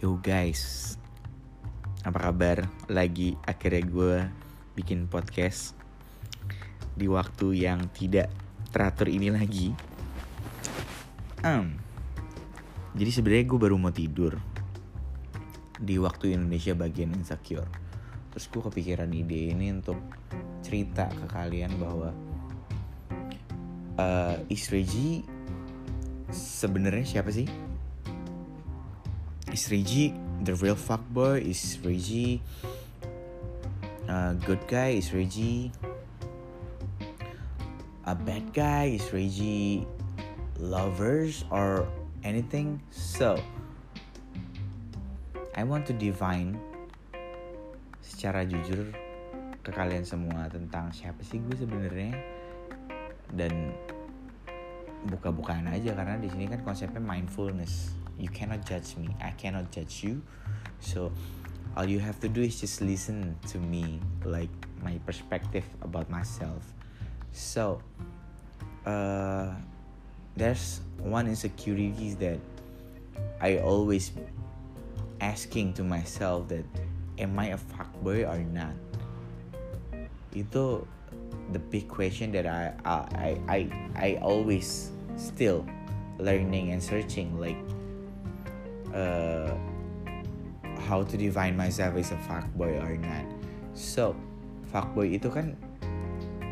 Yo guys, apa kabar? Lagi akhirnya gue bikin podcast di waktu yang tidak teratur ini lagi. Um, jadi sebenarnya gue baru mau tidur di waktu Indonesia bagian insecure. Terus gue kepikiran ide ini untuk cerita ke kalian bahwa uh, Isreji sebenarnya siapa sih? Is Reggie the real fuckboy? Is Reggie a good guy? Is Reggie a bad guy? Is Reggie lovers or anything? So, I want to define secara jujur ke kalian semua tentang siapa sih gue sebenarnya dan buka-bukaan aja karena di sini kan konsepnya mindfulness you cannot judge me i cannot judge you. So all you have to do is just listen to me like my perspective about myself. So uh, there's one insecurities that i always asking to myself that am i a fuckboy or not? Itu the big question that I I I I always still learning and searching like uh, how to define myself as a fuckboy or not. So, fuckboy itu kan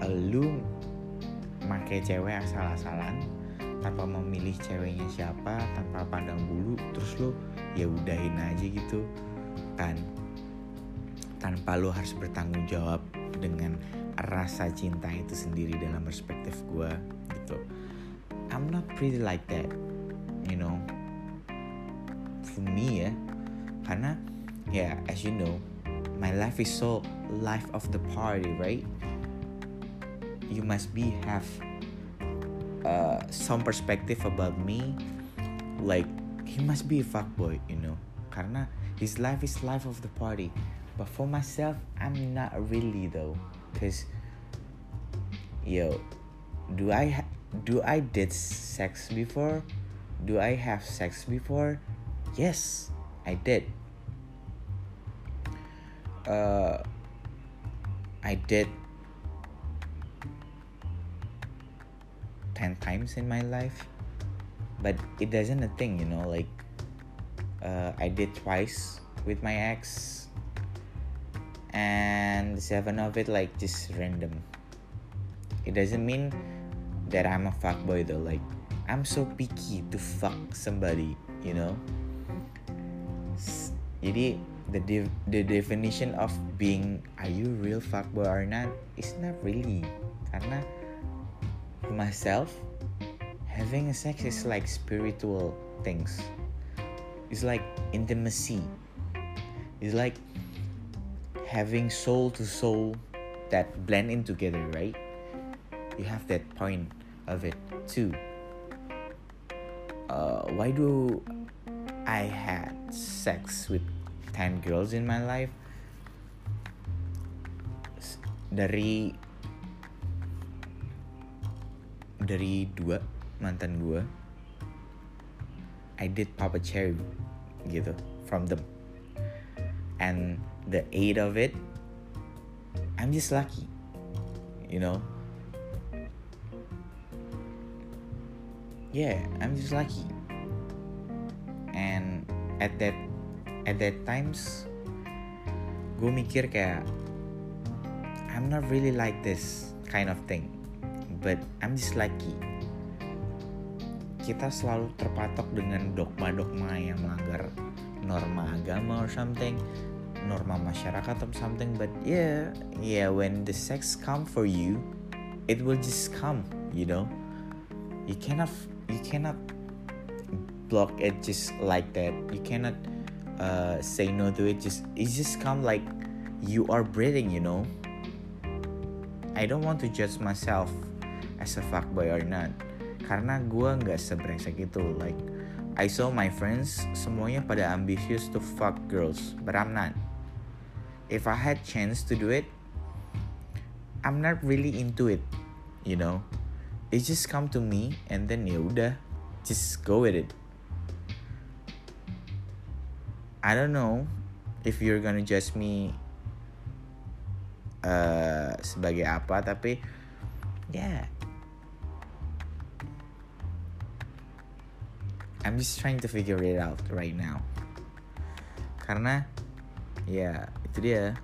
uh, lu make cewek asal-asalan tanpa memilih ceweknya siapa, tanpa pandang bulu, terus lu ya udahin aja gitu. Kan tanpa lu harus bertanggung jawab dengan rasa cinta itu sendiri dalam perspektif gue gitu. I'm not pretty like that you know for me ya karena ya yeah, as you know my life is so life of the party right? You must be have uh, some perspective about me like he must be a fuckboy you know? Karena his life is life of the party. But for myself I'm not really though cause yo do I do I did sex before? Do I have sex before Yes, I did. Uh, I did 10 times in my life, but it doesn't a thing, you know, like uh, I did twice with my ex, and seven of it like just random. It doesn't mean that I'm a fuckboy though, like I'm so picky to fuck somebody, you know. Jadi the de the definition of being are you real fuckboy or not is not really karena myself having a sex is like spiritual things. It's like intimacy. It's like having soul to soul that blend in together, right? You have that point of it too. Uh, why do I had sex with 10 girls in my life. Dari dari dua mantan gue I did pop a cherry gitu from them. And the eight of it I'm just lucky you know? Yeah I'm just lucky. And at that at that times gue mikir kayak I'm not really like this kind of thing but I'm just lucky. Kita selalu terpatok dengan dogma-dogma yang melanggar norma agama or something norma masyarakat or something but yeah yeah when the sex come for you it will just come you know? You cannot you cannot block it just like that. You cannot uh, say no to it. Just it just come like you are breathing you know? I don't want to judge myself as a fuckboy or not. Karena gue nggak sebrengsek itu. Like I saw my friends semuanya pada ambitious to fuck girls. But I'm not. If I had chance to do it I'm not really into it you know? It just come to me and then ya udah just go with it I don't know if you're gonna judge me uh, sebagai apa tapi yeah. I'm just trying to figure it out right now. Karena ya itu dia.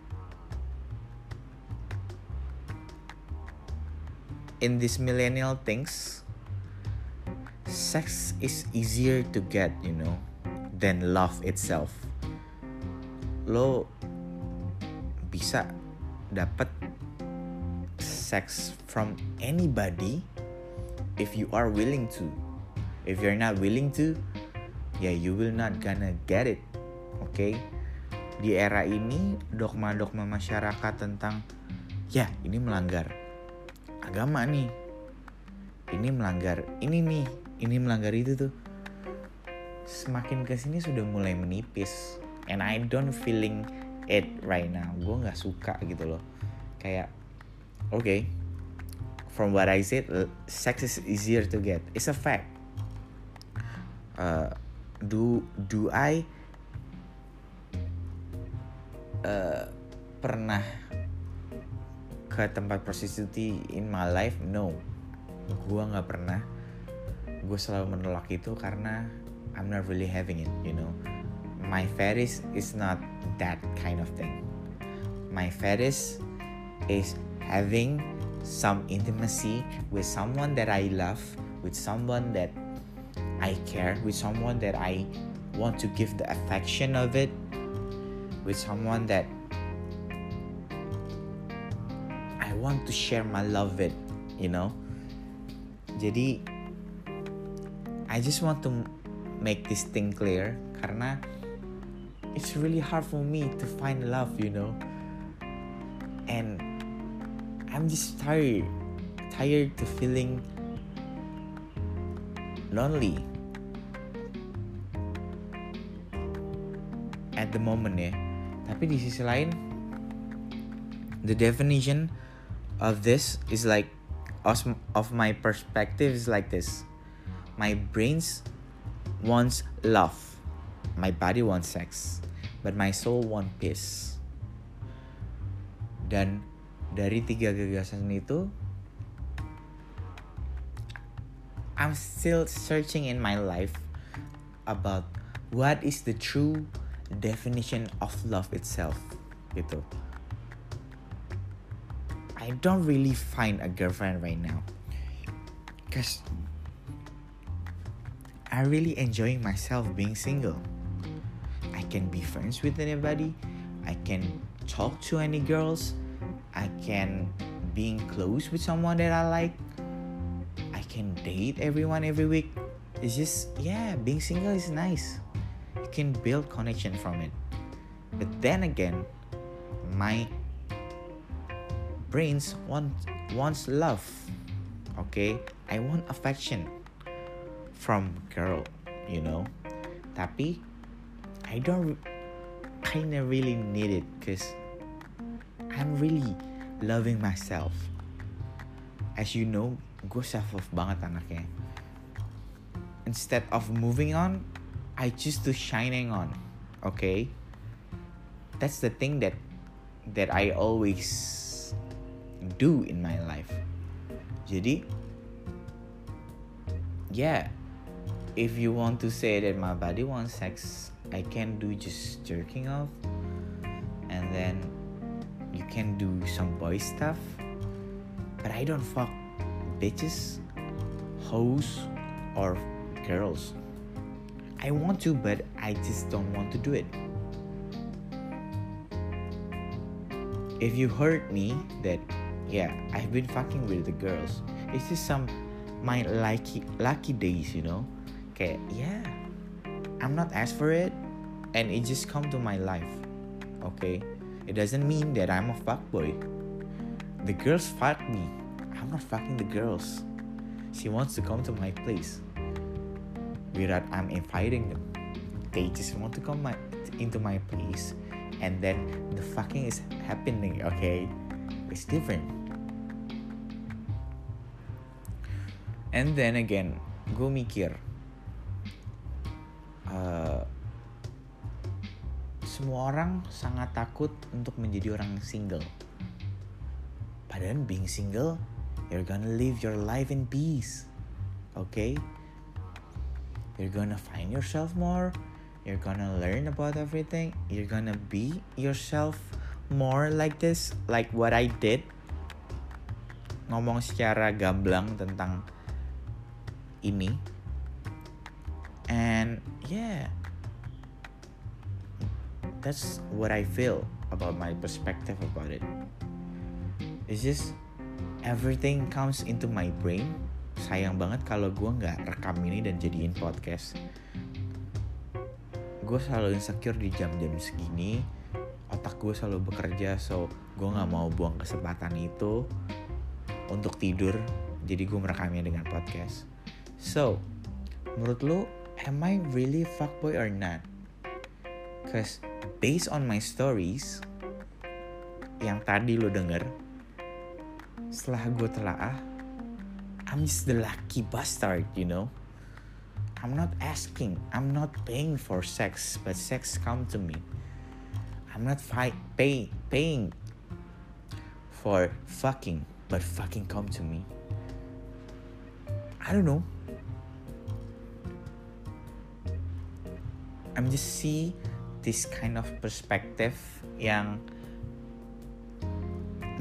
In this millennial things sex is easier to get you know than love itself lo bisa dapat sex from anybody if you are willing to. If you're not willing to ya yeah, you will not gonna get it oke okay? di era ini dogma-dogma masyarakat tentang ya ini melanggar agama nih. Ini melanggar ini nih ini melanggar itu tuh. Semakin ke sini sudah mulai menipis and I don't feeling it right now. Gue nggak suka gitu loh. Kayak oke okay, from what I said sex is easier to get. It's a fact. Uh, do do I uh, pernah ke tempat prostitusi in my life? No. Gue nggak pernah. Gue selalu menolak itu karena I'm not really having it, you know. My fetish is not that kind of thing. My fetish is having some intimacy with someone that I love, with someone that I care, with someone that I want to give the affection of it, with someone that I want to share my love with, you know. Jadi I just want to make this thing clear karena it's really hard for me to find love, you know. And I'm just tired, tired to feeling lonely at the moment ya. Tapi di sisi lain, the definition of this is like of my perspective is like this. My brain's wants love. My body wants sex. But my soul wants peace. Dan dari tiga gagasan itu, I'm still searching in my life about what is the true definition of love itself gitu. I don't really find a girlfriend right now. Cause I really enjoying myself being single. I can be friends with anybody. I can talk to any girls. I can being close with someone that I like. I can date everyone every week. It's just yeah, being single is nice. You can build connection from it. But then again, my brains want wants love. Okay? I want affection from girl, you know. Tapi I don't kinda really need it cause I'm really loving myself. As you know, gue self love banget anaknya. Instead of moving on, I choose to shining on. Okay? That's the thing that that I always do in my life. Jadi, yeah, if you want to say that my body wants sex, I can do just jerking off, and then you can do some boy stuff. But I don't fuck bitches, hoes, or girls. I want to, but I just don't want to do it. If you heard me that, yeah, I've been fucking with the girls. It's just some my lucky lucky days, you know kayak yeah I'm not asked for it and it just come to my life okay? It doesn't mean that I'm a fuckboy the girls fuck me. I'm not fucking the girls. She wants to come to my place. Without I'm inviting them. They just want to come my, into my place and then the fucking is happening okay? It's different. And then again gue mikir uh, semua orang sangat takut untuk menjadi orang single. Padahal being single, you're gonna live your life in peace. Okay? You're gonna find yourself more. You're gonna learn about everything. You're gonna be yourself more like this, like what I did. Ngomong secara gamblang tentang ini. And yeah, that's what I feel about my perspective about it. It's just everything comes into my brain. Sayang banget kalau gue nggak rekam ini dan jadiin podcast. Gue selalu insecure di jam-jam segini. Otak gue selalu bekerja, so gue nggak mau buang kesempatan itu untuk tidur. Jadi gue merekamnya dengan podcast. So, menurut lo, am I really fuckboy or not? Cause based on my stories yang tadi lo denger, setelah gue telaah, I'm just the lucky bastard, you know. I'm not asking, I'm not paying for sex, but sex come to me. I'm not fight, pay, paying for fucking, but fucking come to me. I don't know. I'm just see this kind of perspective yang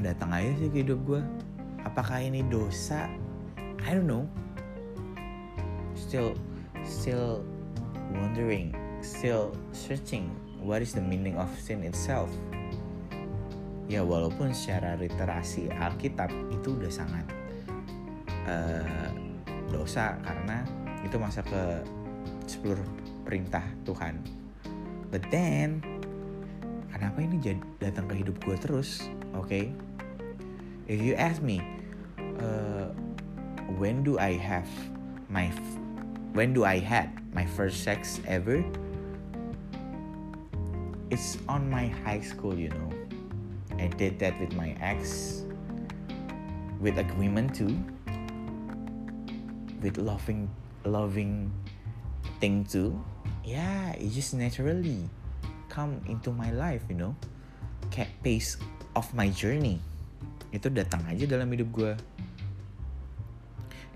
datang aja sih ke hidup gue. Apakah ini dosa? I don't know. Still, still wondering, still searching what is the meaning of sin itself. Ya walaupun secara literasi Alkitab itu udah sangat uh, dosa karena itu masuk ke 10 perintah Tuhan. But then, kenapa ini datang ke hidup gue terus? Oke, okay? if you ask me, uh, when do I have my when do I had my first sex ever? It's on my high school, you know. I did that with my ex, with agreement too, with loving, loving thing too. Yeah, it just naturally come into my life, you know. Kayak pace of my journey. Itu datang aja dalam hidup gue.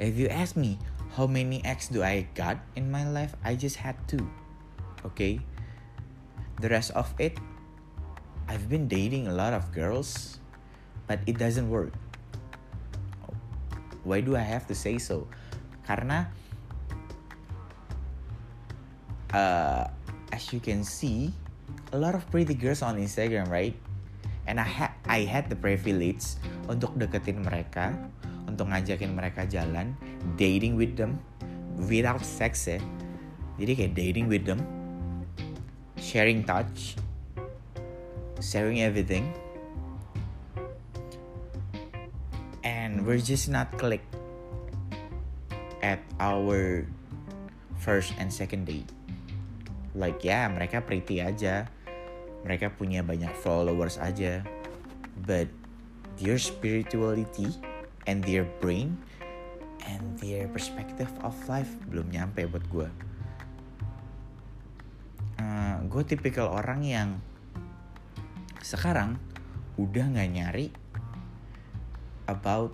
If you ask me, how many ex do I got in my life? I just had two. Okay? The rest of it, I've been dating a lot of girls, but it doesn't work. Why do I have to say so? Karena uh, as you can see, a lot of pretty girls on Instagram, right? And I had I had the privilege untuk deketin mereka, untuk ngajakin mereka jalan, dating with them without sex ya. Jadi kayak dating with them, sharing touch, sharing everything. And we're just not click at our first and second date. Like ya yeah, mereka pretty aja, mereka punya banyak followers aja, but their spirituality and their brain and their perspective of life belum nyampe buat gue. Uh, gue tipikal orang yang sekarang udah nggak nyari about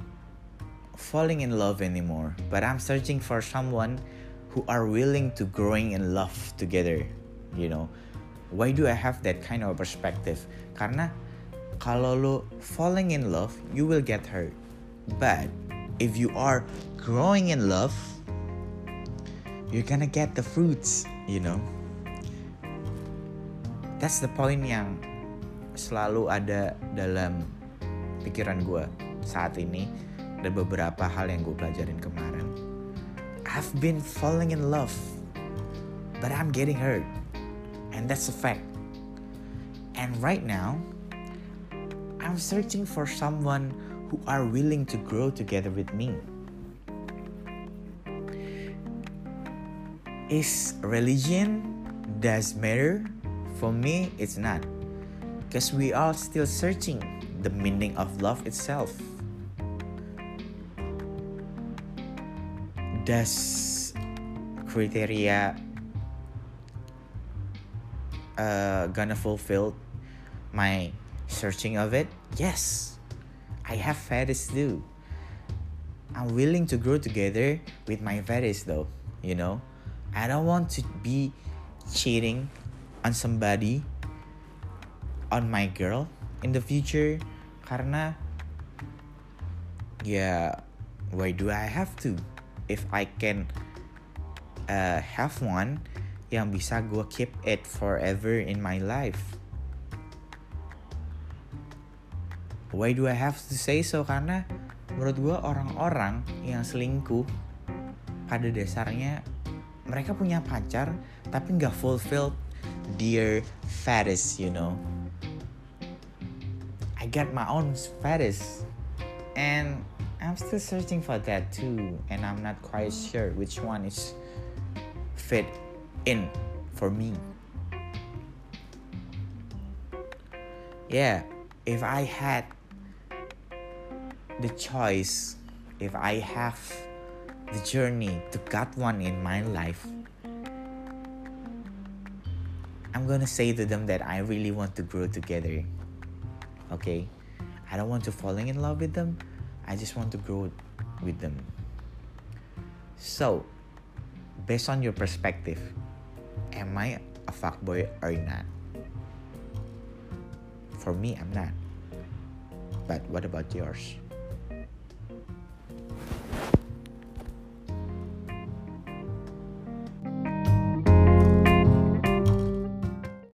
falling in love anymore, but I'm searching for someone who are willing to growing in love together. You know, why do I have that kind of perspective? Karena kalau lo falling in love, you will get hurt. But if you are growing in love, you're gonna get the fruits, you know. That's the point yang selalu ada dalam pikiran gue saat ini dan beberapa hal yang gue pelajarin kemarin. I've been falling in love, but I'm getting hurt, and that's a fact. And right now, I'm searching for someone who are willing to grow together with me. Is religion does matter? For me, it's not. Because we are still searching the meaning of love itself. Does kriteria uh, gonna fulfill my searching of it? Yes. I have fetish too. I'm willing to grow together with my fetish though you know? I don't want to be cheating on somebody on my girl in the future karena ya why do I have to if I can uh, have one yang bisa gue keep it forever in my life. Why do I have to say so? Karena menurut gue orang-orang yang selingkuh pada dasarnya mereka punya pacar tapi nggak fulfilled their fetish you know. I got my own fetish. And I'm still searching for that too and I'm not quite sure which one is fit in for me. Yeah if I had the choice if I have the journey to got one in my life I'm gonna say to them that I really want to grow together okay? I don't want to falling in love with them I just want to grow with them. So based on your perspective am I a fuckboy or not? For me I'm not. But what about yours